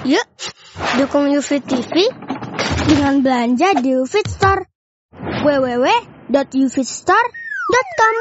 Yuk, dukung UFIT TV dengan belanja di UFIT Store. www.ufitstore.com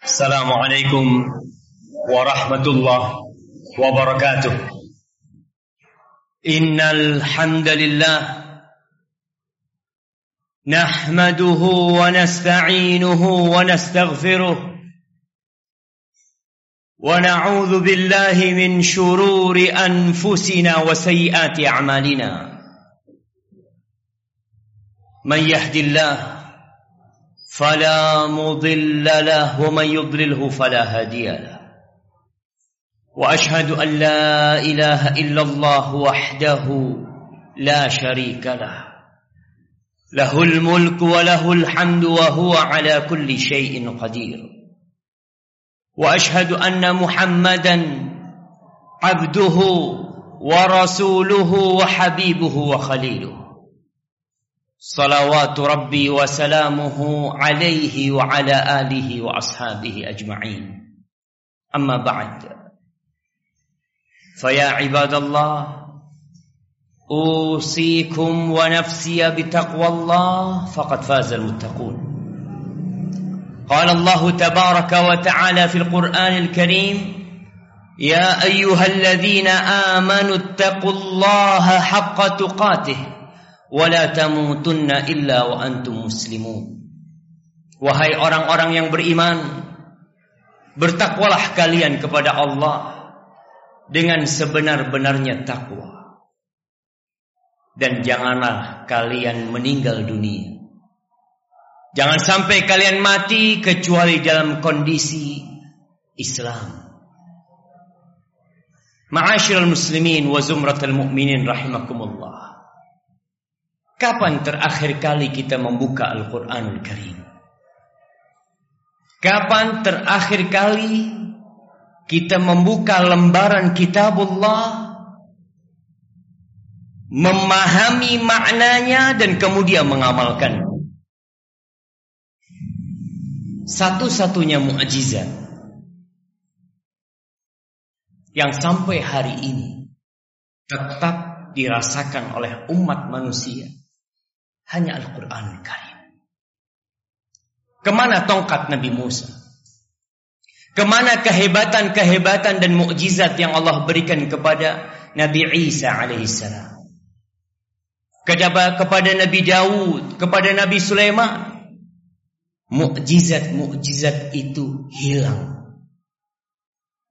Assalamualaikum warahmatullahi wabarakatuh. Innal hamdalillah نحمده ونستعينه ونستغفره ونعوذ بالله من شرور أنفسنا وسيئات أعمالنا. من يهد الله فلا مضل له ومن يضلله فلا هادي له. وأشهد أن لا إله إلا الله وحده لا شريك له. له الملك وله الحمد وهو على كل شيء قدير. وأشهد أن محمدا عبده ورسوله وحبيبه وخليله. صلوات ربي وسلامه عليه وعلى آله وأصحابه أجمعين. أما بعد فيا عباد الله اوصيكم ونفسي بتقوى الله فقد فاز المتقون قال الله تبارك وتعالى في القران الكريم يا ايها الذين امنوا اتقوا الله حق تقاته ولا تموتن الا وانتم مسلمون Wahai orang-orang yang beriman bertakwalah kalian kepada Allah dengan sebenar-benarnya takwa dan janganlah kalian meninggal dunia. Jangan sampai kalian mati kecuali dalam kondisi Islam. Ma'asyiral muslimin wa zumratal mu'minin rahimakumullah. Kapan terakhir kali kita membuka Al-Quranul Karim? Kapan terakhir kali kita membuka lembaran kitabullah memahami maknanya dan kemudian mengamalkan satu-satunya mukjizat yang sampai hari ini tetap dirasakan oleh umat manusia hanya Al-Quran Karim. Ke mana tongkat Nabi Musa? Ke mana kehebatan-kehebatan dan mukjizat yang Allah berikan kepada Nabi Isa alaihissalam? Kepada, kepada Nabi Daud, kepada Nabi Sulaiman. Mukjizat-mukjizat itu hilang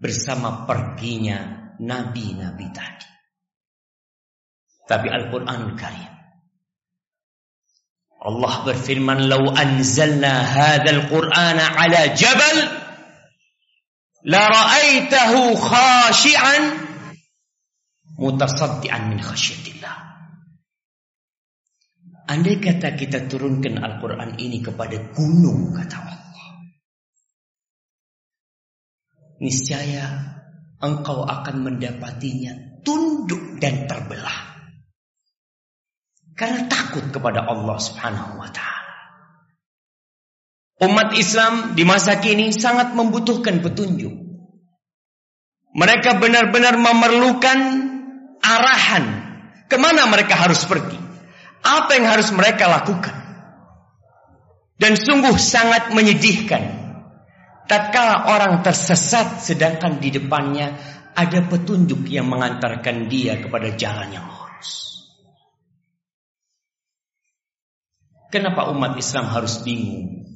bersama perginya nabi-nabi tadi. Tapi Al-Quran Karim. Allah berfirman, "Lau anzalna hadzal Qur'ana ala jabal la ra'aitahu khashi'an mutasaddian min khasyatillah." Andai kata kita turunkan Al-Quran ini kepada gunung, kata Allah. Niscaya engkau akan mendapatinya tunduk dan terbelah. Karena takut kepada Allah subhanahu wa ta'ala. Umat Islam di masa kini sangat membutuhkan petunjuk. Mereka benar-benar memerlukan arahan. Ke mana mereka harus pergi? Apa yang harus mereka lakukan? Dan sungguh sangat menyedihkan. Tatkala orang tersesat sedangkan di depannya ada petunjuk yang mengantarkan dia kepada jalan yang lurus. Kenapa umat Islam harus bingung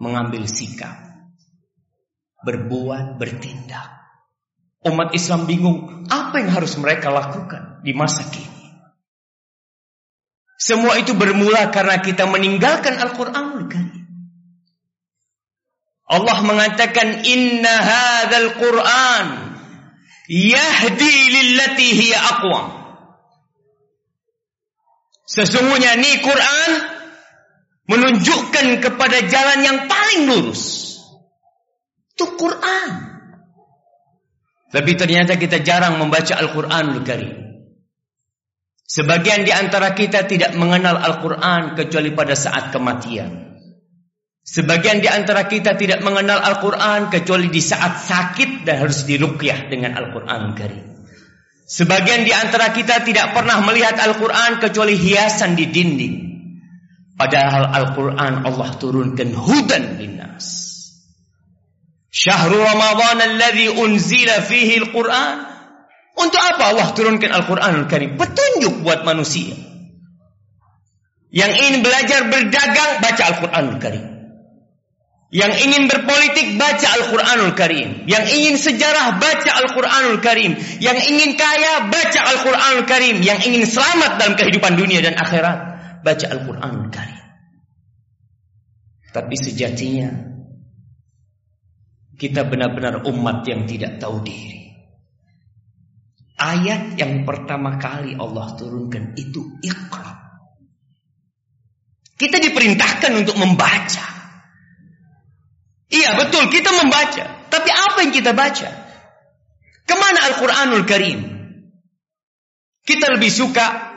mengambil sikap, berbuat, bertindak? Umat Islam bingung apa yang harus mereka lakukan di masa kini. Semua itu bermula karena kita meninggalkan Al-Quranul Karim. Allah mengatakan inna hadzal Qur'an yahdi lillati hiya aqwam. Sesungguhnya ini Quran menunjukkan kepada jalan yang paling lurus. Itu Quran. Tapi ternyata kita jarang membaca Al-Quranul Karim. Sebagian di antara kita tidak mengenal Al-Quran kecuali pada saat kematian. Sebagian di antara kita tidak mengenal Al-Quran kecuali di saat sakit dan harus diruqyah dengan Al-Quran Karim. Sebagian di antara kita tidak pernah melihat Al-Quran kecuali hiasan di dinding. Padahal Al-Quran Allah turunkan hudan linnas. Syahrul Ramadan alladhi unzila fihi Al-Quran untuk apa Allah turunkan Al-Quranul Karim? Petunjuk buat manusia. Yang ingin belajar berdagang, baca Al-Quranul Karim. Yang ingin berpolitik, baca Al-Quranul Karim. Yang ingin sejarah, baca Al-Quranul Karim. Yang ingin kaya, baca Al-Quranul Karim. Yang ingin selamat dalam kehidupan dunia dan akhirat, baca Al-Quranul Karim. Tapi sejatinya, kita benar-benar umat yang tidak tahu diri. Ayat yang pertama kali Allah turunkan itu ikhra. Kita diperintahkan untuk membaca. Iya betul kita membaca. Tapi apa yang kita baca? Ke mana Al-Quranul Karim? Kita lebih suka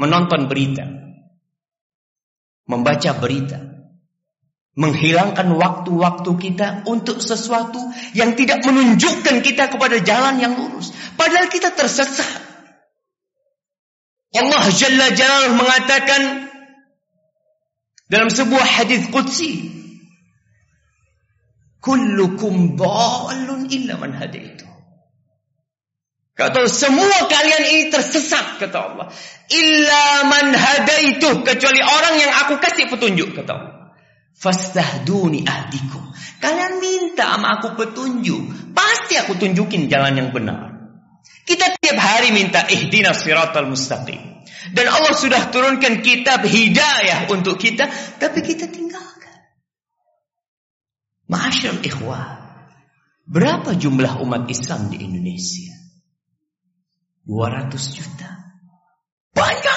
menonton berita. Membaca berita menghilangkan waktu-waktu kita untuk sesuatu yang tidak menunjukkan kita kepada jalan yang lurus. Padahal kita tersesat. Allah Jalla Jalaluh mengatakan dalam sebuah hadis qudsi, "Kullukum dhalun illa man hadaitu." Kata semua kalian ini tersesat kata Allah. Illa man hadaitu kecuali orang yang aku kasih petunjuk kata Allah. Fastahduni ahdikum. Kalian minta sama aku petunjuk. Pasti aku tunjukin jalan yang benar. Kita tiap hari minta ihdina siratal mustaqim. Dan Allah sudah turunkan kitab hidayah untuk kita. Tapi kita tinggalkan. Ma'asyar ikhwah. Berapa jumlah umat Islam di Indonesia? 200 juta. Banyak.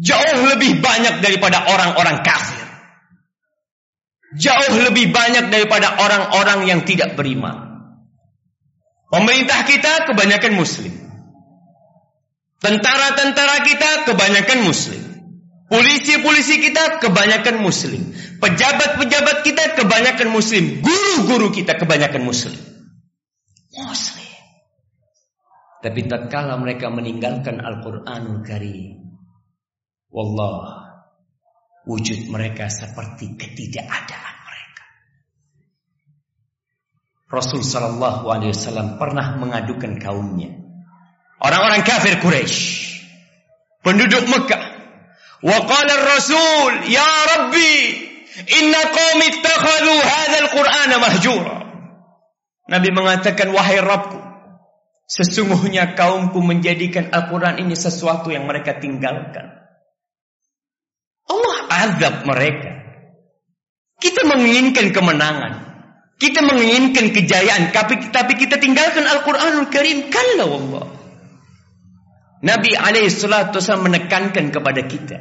Jauh lebih banyak daripada orang-orang kafir. Jauh lebih banyak daripada orang-orang yang tidak beriman. Pemerintah kita kebanyakan muslim. Tentara-tentara kita kebanyakan muslim. Polisi-polisi kita kebanyakan muslim. Pejabat-pejabat kita kebanyakan muslim. Guru-guru kita kebanyakan muslim. Muslim. Tapi tatkala mereka meninggalkan Al-Qur'anul Karim, Wallah, wujud mereka seperti ketidakadaan mereka. Rasul Shallallahu Alaihi Wasallam pernah mengadukan kaumnya, orang-orang kafir Quraisy, penduduk Mekah. Waqala Rasul, Ya Rabbi, inna qaumi ittakhadhu hadzal Qur'ana mahjura. Nabi mengatakan, wahai Rabbku, sesungguhnya kaumku menjadikan Al-Quran ini sesuatu yang mereka tinggalkan. Azab mereka. Kita menginginkan kemenangan. Kita menginginkan kejayaan. Tapi, tapi kita tinggalkan Al-Quranul Karim. Kalau Allah. Nabi alaihissalatu menekankan kepada kita.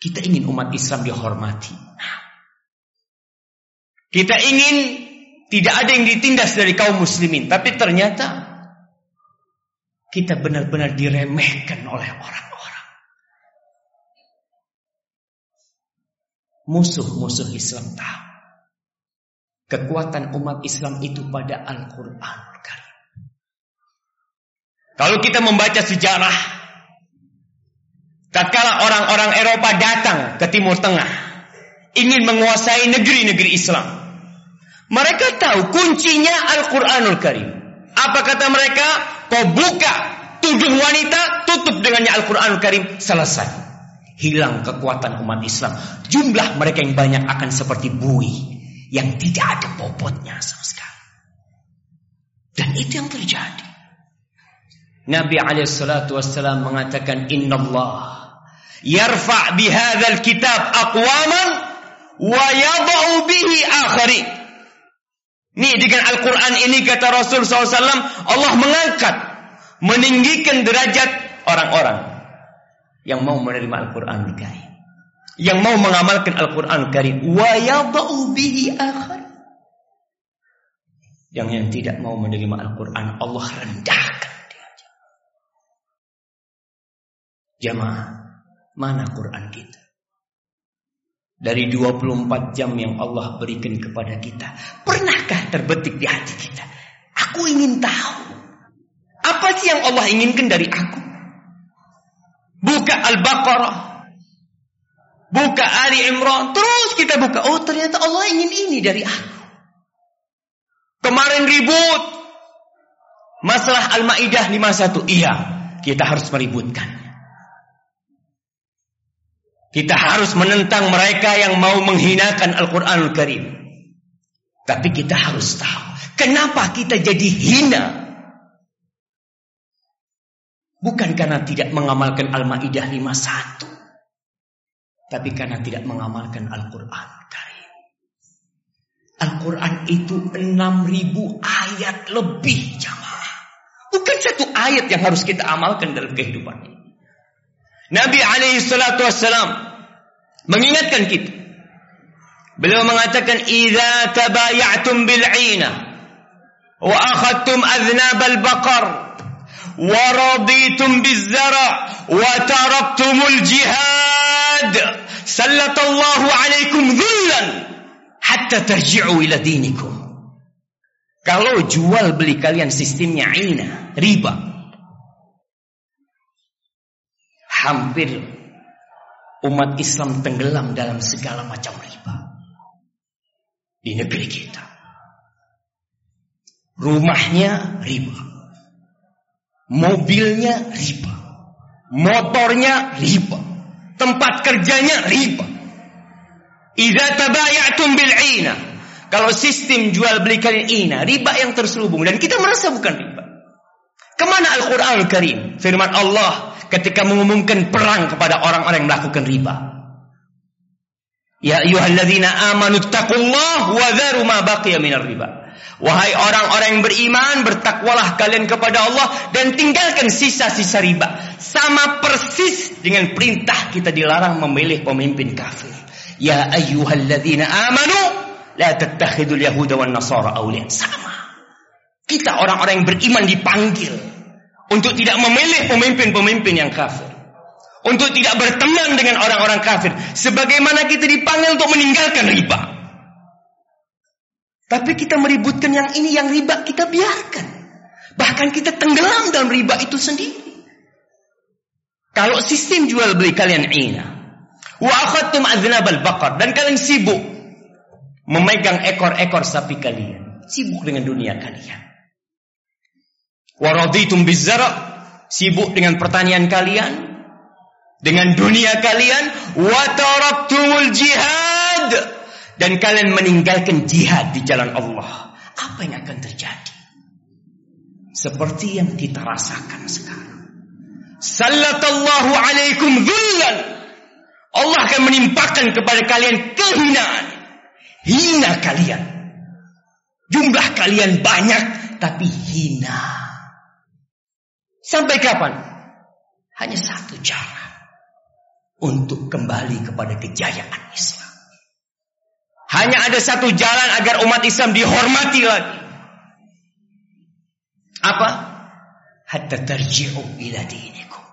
Kita ingin umat Islam dihormati. Kita ingin tidak ada yang ditindas dari kaum muslimin. Tapi ternyata kita benar-benar diremehkan oleh orang. Musuh-musuh Islam tahu. Kekuatan umat Islam itu pada Al-Quran. Kalau kita membaca sejarah, tatkala orang-orang Eropa datang ke Timur Tengah, ingin menguasai negeri-negeri Islam, mereka tahu kuncinya Al-Quranul Karim. Apa kata mereka? Kau buka tudung wanita, tutup dengannya Al-Quranul Karim, selesai hilang kekuatan umat Islam. Jumlah mereka yang banyak akan seperti bui yang tidak ada bobotnya sama sekali. Dan itu yang terjadi. Nabi alaihissalatu wassalam mengatakan Inna Allah yarfa' bihadzal kitab aqwaman wa yada'u bihi akhari. Nih dengan Al-Quran ini kata Rasul SAW Allah mengangkat meninggikan derajat orang-orang yang mau menerima Al-Quran Karim. Yang mau mengamalkan Al-Quran Karim. Bihi akhar. Yang yang tidak mau menerima Al-Quran Allah rendahkan dia. Jamaah, mana Quran kita? Dari 24 jam yang Allah berikan kepada kita. Pernahkah terbetik di hati kita? Aku ingin tahu. Apa sih yang Allah inginkan dari aku? Buka Al-Baqarah. Buka Ali Imran. Terus kita buka. Oh ternyata Allah ingin ini dari aku. Kemarin ribut. Masalah Al-Ma'idah 51. Iya. Kita harus meributkan. Kita harus menentang mereka yang mau menghinakan Al-Quranul Karim. Tapi kita harus tahu. Kenapa kita jadi hina? Bukan karena tidak mengamalkan Al-Ma'idah 51. Tapi karena tidak mengamalkan Al-Quran. Al-Quran itu 6000 ayat lebih jamaah. Bukan satu ayat yang harus kita amalkan dalam kehidupan ini. Nabi alaihi salatu wassalam mengingatkan kita. Beliau mengatakan, "Idza tabayatum bil 'ina wa akhadtum adnab al biz zara' wa taraktumul jihad, sallallahu alaikum dhullan hatta tarji'u ila dinikum." Kalau jual beli kalian sistemnya ina, riba, hampir umat Islam tenggelam dalam segala macam riba di negeri kita. Rumahnya riba. Mobilnya riba. Motornya riba. Tempat kerjanya riba. Idza tabayatum bil ina. Kalau sistem jual beli kalian ina, riba yang terselubung dan kita merasa bukan riba. Ke mana Al-Quran Al-Karim? Firman Allah ketika mengumumkan perang kepada orang-orang yang melakukan riba. Ya ayyuhalladzina amanu taqullaha wa dharu ma baqiya minar riba. Wahai orang-orang yang beriman, bertakwalah kalian kepada Allah dan tinggalkan sisa-sisa riba. Sama persis dengan perintah kita dilarang memilih pemimpin kafir. Ya ayyuhalladzina amanu la tattakhidul yahuda wan nasara awliya. Sama. Kita orang-orang yang beriman dipanggil untuk tidak memilih pemimpin-pemimpin yang kafir. Untuk tidak berteman dengan orang-orang kafir. Sebagaimana kita dipanggil untuk meninggalkan riba. Tapi kita meributkan yang ini, yang riba kita biarkan. Bahkan kita tenggelam dalam riba itu sendiri. Kalau sistem jual beli kalian ina. Wa akhadtum aznabal baqar. Dan kalian sibuk. Memegang ekor-ekor sapi kalian. Sibuk dengan dunia kalian. Waraditum bizzara sibuk dengan pertanian kalian, dengan dunia kalian, wa taraktumul jihad dan kalian meninggalkan jihad di jalan Allah. Apa yang akan terjadi? Seperti yang kita rasakan sekarang. Sallatallahu alaikum dhullan. Allah akan menimpakan kepada kalian kehinaan. Hina kalian. Jumlah kalian banyak tapi hina. Sampai kapan? Hanya satu cara untuk kembali kepada kejayaan Islam. Hanya ada satu jalan agar umat Islam dihormati lagi. Apa? Hatta tarji'u ila dinikum.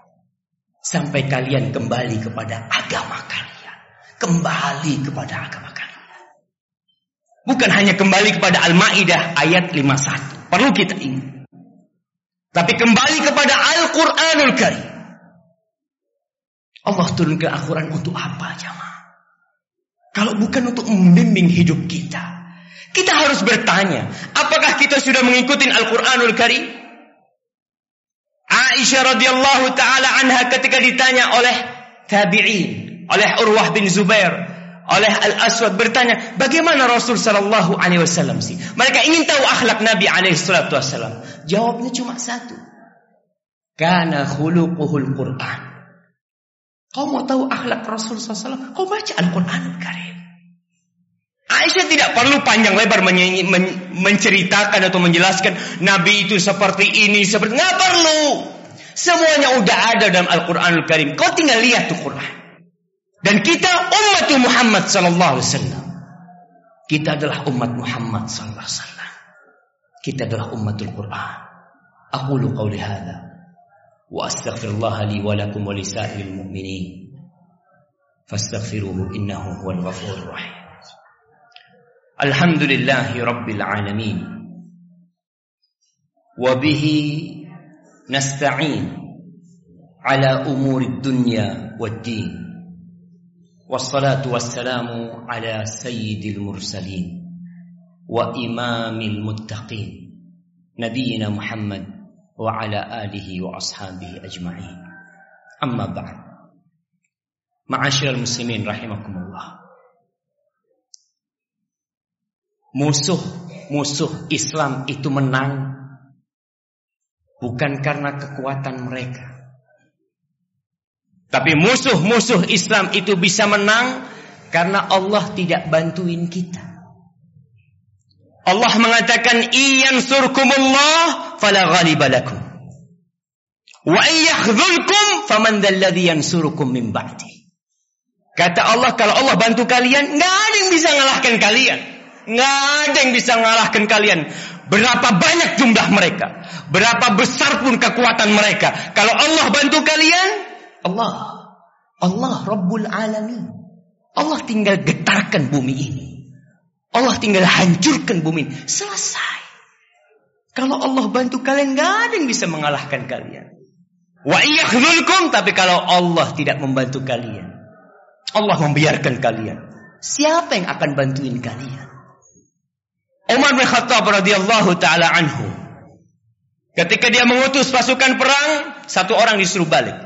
Sampai kalian kembali kepada agama kalian. Kembali kepada agama kalian. Bukan hanya kembali kepada Al-Maidah ayat 51. Perlu kita ingat. Tapi kembali kepada Al-Quranul Karim. Allah turunkan Al-Quran untuk apa jamaah? Kalau bukan untuk membimbing hidup kita. Kita harus bertanya, apakah kita sudah mengikuti Al-Quranul Karim? Aisyah radhiyallahu taala anha ketika ditanya oleh tabi'in, oleh Urwah bin Zubair, oleh Al-Aswad bertanya, bagaimana Rasul sallallahu alaihi wasallam sih? Mereka ingin tahu akhlak Nabi alaihi wasallam. Jawabnya cuma satu. Kana khuluquhul Quran. Kau mau tahu akhlak Rasul SAW? Kau baca Al-Quran Karim. Aisyah tidak perlu panjang lebar men men menceritakan atau menjelaskan Nabi itu seperti ini, seperti nggak perlu. Semuanya udah ada dalam Al-Quranul Karim. Kau tinggal lihat tuh Quran. Dan kita umat Muhammad sallallahu alaihi wasallam. Kita adalah umat Muhammad sallallahu alaihi wasallam. Kita adalah umatul Quran. Aqulu qawli hadha wa واستغفر الله لي ولكم ولسائر المؤمنين. فاستغفروه إنه هو الغفور الرحيم. الحمد لله رب العالمين. وبه نستعين على أمور الدنيا والدين. والصلاة والسلام على سيد المرسلين وإمام المتقين. نبينا محمد wa ala alihi wa ashabihi ajma'in. Amma ba'd. Ma'asyiral muslimin rahimakumullah. Musuh-musuh Islam itu menang bukan karena kekuatan mereka. Tapi musuh-musuh Islam itu bisa menang karena Allah tidak bantuin kita. Allah mengatakan iyan surkumullah fala ghaliba lakum. Wa yakhzulkum faman dzalladzi yansurukum min ba'di. Kata Allah kalau Allah bantu kalian nggak ada yang bisa ngalahkan kalian. Nggak ada yang bisa ngalahkan kalian. Berapa banyak jumlah mereka, berapa besar pun kekuatan mereka. Kalau Allah bantu kalian, Allah, Allah Rabbul Alamin. Allah tinggal getarkan bumi ini. Allah tinggal hancurkan bumi. Selesai. Kalau Allah bantu kalian, gak ada yang bisa mengalahkan kalian. Wa iyakhzulkum, tapi kalau Allah tidak membantu kalian. Allah membiarkan kalian. Siapa yang akan bantuin kalian? Umar bin Khattab radhiyallahu taala anhu. Ketika dia mengutus pasukan perang, satu orang disuruh balik.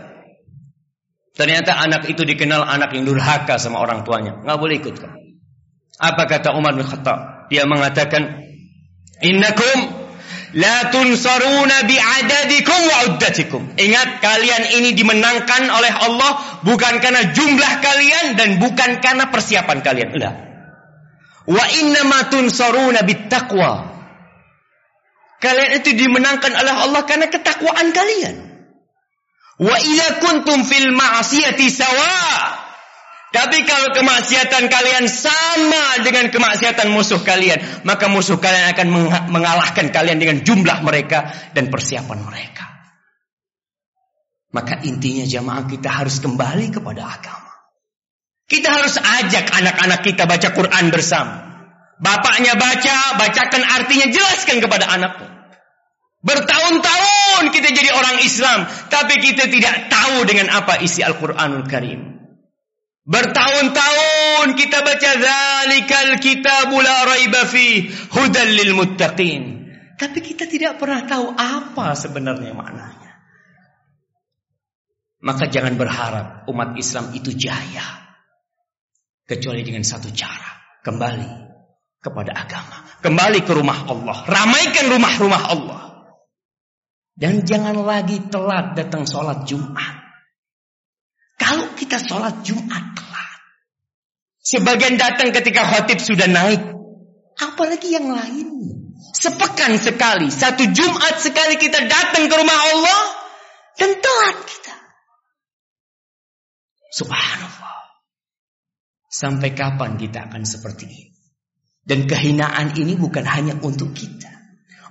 Ternyata anak itu dikenal anak yang durhaka sama orang tuanya. Nggak boleh ikut kan? Apa kata Umar bin Khattab? Dia mengatakan, "Innakum la tunsaruna bi'adadikum wa uddatikum." Ingat kalian ini dimenangkan oleh Allah bukan karena jumlah kalian dan bukan karena persiapan kalian. Enggak. Wa innama tunsaruna bittaqwa. Kalian itu dimenangkan oleh Allah karena ketakwaan kalian. Wa idza kuntum fil ma'siyati sawa' Tapi kalau kemaksiatan kalian sama dengan kemaksiatan musuh kalian, maka musuh kalian akan mengalahkan kalian dengan jumlah mereka dan persiapan mereka. Maka intinya jamaah kita harus kembali kepada agama. Kita harus ajak anak-anak kita baca Quran bersama. Bapaknya baca, bacakan artinya, jelaskan kepada anaknya. Bertahun-tahun kita jadi orang Islam, tapi kita tidak tahu dengan apa isi Al-Quranul Karim. Bertahun-tahun kita baca zalikal kitabul la raiba fi hudal lil muttaqin. Tapi kita tidak pernah tahu apa sebenarnya maknanya. Maka jangan berharap umat Islam itu jaya. Kecuali dengan satu cara. Kembali kepada agama. Kembali ke rumah Allah. Ramaikan rumah-rumah Allah. Dan jangan lagi telat datang sholat Jumat. Kalau kita sholat Jumat. Sebagian datang ketika khotib sudah naik. Apalagi yang lain. Sepekan sekali, satu Jumat sekali kita datang ke rumah Allah. Dan telat kita. Subhanallah. Sampai kapan kita akan seperti ini? Dan kehinaan ini bukan hanya untuk kita.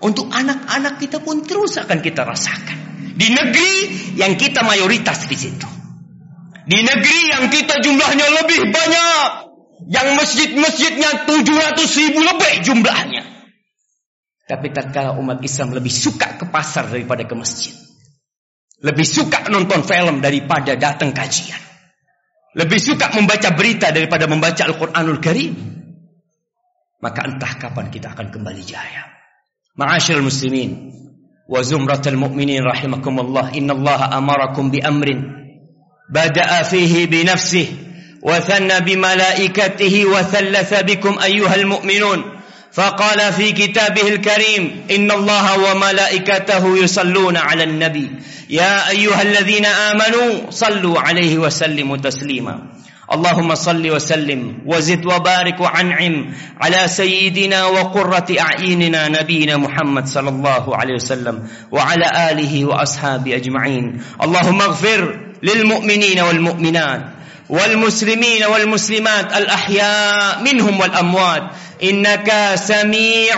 Untuk anak-anak kita pun terus akan kita rasakan. Di negeri yang kita mayoritas di situ. Di negeri yang kita jumlahnya lebih banyak. Yang masjid-masjidnya 700 ribu lebih jumlahnya. Tapi tatkala umat Islam lebih suka ke pasar daripada ke masjid. Lebih suka nonton film daripada datang kajian. Lebih suka membaca berita daripada membaca Al-Quranul Karim. Maka entah kapan kita akan kembali jaya. Ma'asyil muslimin. Wa zumratul mu'minin rahimakumullah. Inna amarakum bi amrin. بدأ فيه بنفسه وثنى بملائكته وثلث بكم أيها المؤمنون. فقال في كتابه الكريم إن الله وملائكته يصلون على النبي. يا أيها الذين آمنوا صلوا عليه وسلموا تسليما. اللهم صل وسلم وزد وبارك وعنعم على سيدنا وقرة أعيننا نبينا محمد صلى الله عليه وسلم وعلى آله وأصحابه أجمعين. اللهم اغفر للمؤمنين والمؤمنات والمسلمين والمسلمات الأحياء منهم والأموات. إنك سميع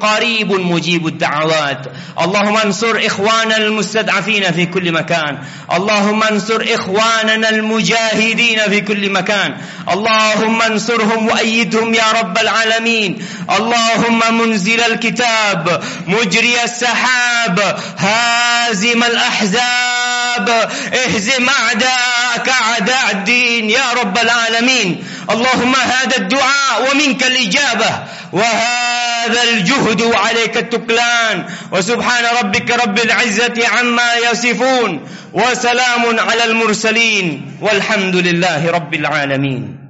قريب مجيب الدعوات. اللهم انصر إخواننا المستضعفين في كل مكان. اللهم انصر إخواننا المجاهدين في كل مكان. اللهم انصرهم وأيدهم يا رب العالمين. اللهم منزل الكتاب مجري السحاب هازم الأحزاب اهزم أعداءك أعداء الدين يا رب العالمين. اللهم هذا الدعاء ومنك الإجابة. وهذا الجهد عليك التكلان وسبحان ربك رب العزة عما يصفون. وسلام على المرسلين. والحمد لله رب العالمين.